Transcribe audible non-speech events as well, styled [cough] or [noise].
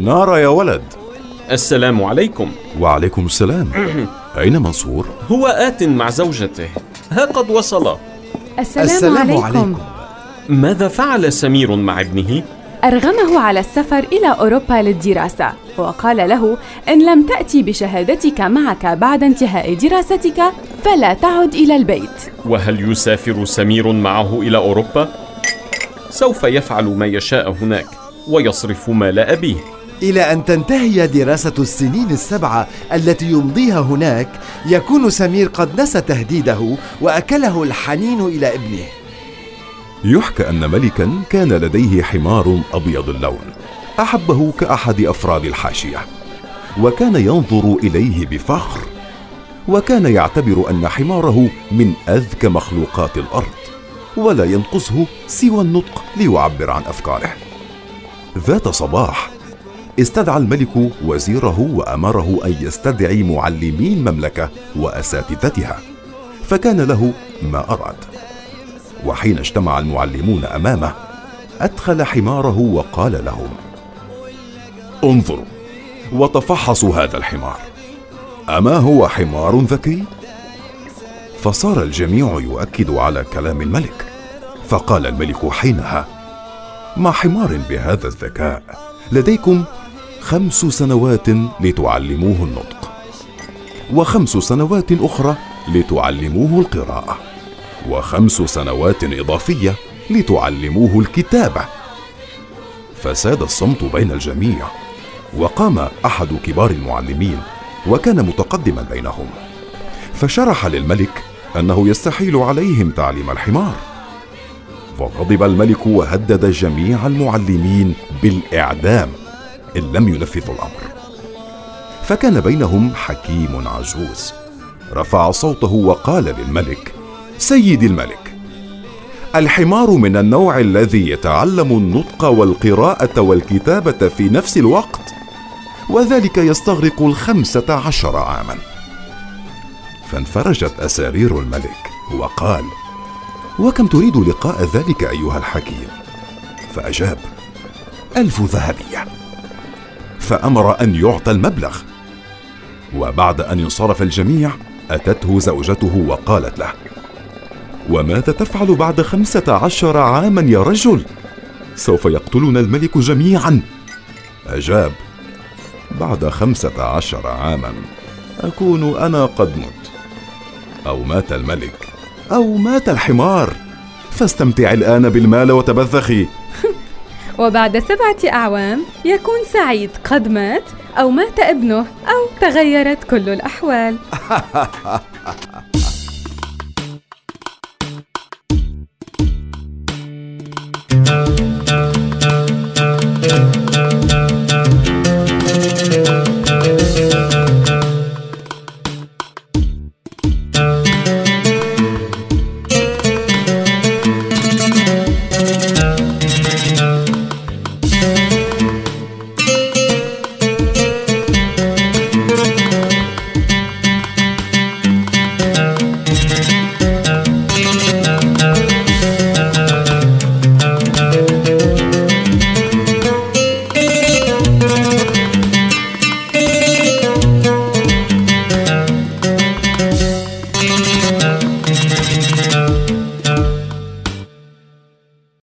نارا يا ولد السلام عليكم وعليكم السلام [clears throat] أين منصور؟ هو آت مع زوجته ها قد وصل السلام, السلام عليكم. عليكم ماذا فعل سمير مع ابنه؟ أرغمه على السفر إلى أوروبا للدراسة وقال له إن لم تأتي بشهادتك معك بعد انتهاء دراستك فلا تعد إلى البيت وهل يسافر سمير معه إلى أوروبا؟ سوف يفعل ما يشاء هناك ويصرف مال أبيه إلى أن تنتهي دراسة السنين السبعة التي يمضيها هناك يكون سمير قد نسى تهديده وأكله الحنين إلى ابنه. يحكى أن ملكا كان لديه حمار أبيض اللون أحبه كأحد أفراد الحاشية. وكان ينظر إليه بفخر وكان يعتبر أن حماره من أذكى مخلوقات الأرض ولا ينقصه سوى النطق ليعبر عن أفكاره. ذات صباح استدعى الملك وزيره وأمره أن يستدعي معلمي المملكة وأساتذتها فكان له ما أراد. وحين اجتمع المعلمون أمامه أدخل حماره وقال لهم انظروا وتفحصوا هذا الحمار. أما هو حمار ذكي؟ فصار الجميع يؤكد على كلام الملك. فقال الملك حينها مع حمار بهذا الذكاء؟ لديكم خمس سنوات لتعلموه النطق وخمس سنوات أخرى لتعلموه القراءة وخمس سنوات إضافية لتعلموه الكتابة. فساد الصمت بين الجميع وقام أحد كبار المعلمين وكان متقدما بينهم فشرح للملك أنه يستحيل عليهم تعليم الحمار. فغضب الملك وهدد جميع المعلمين بالإعدام. إن لم ينفذوا الأمر. فكان بينهم حكيم عجوز. رفع صوته وقال للملك سيدي الملك الحمار من النوع الذي يتعلم النطق والقراءة والكتابة في نفس الوقت وذلك يستغرق الخمسة عشر عاما. فانفرجت أسارير الملك وقال وكم تريد لقاء ذلك أيها الحكيم؟ فأجاب ألف ذهبية. فأمر أن يعطى المبلغ. وبعد أن انصرف الجميع أتته زوجته وقالت له وماذا تفعل بعد خمسة عشر عاما يا رجل؟ سوف يقتلنا الملك جميعا. أجاب بعد خمسة عشر عاما أكون أنا قد مت. أو مات الملك أو مات الحمار. فاستمتع الآن بالمال وتبذخي. [laughs] وبعد سبعة أعوام يكون سعيد قد مات أو مات ابنه أو تغيرت كل الأحوال. [laughs]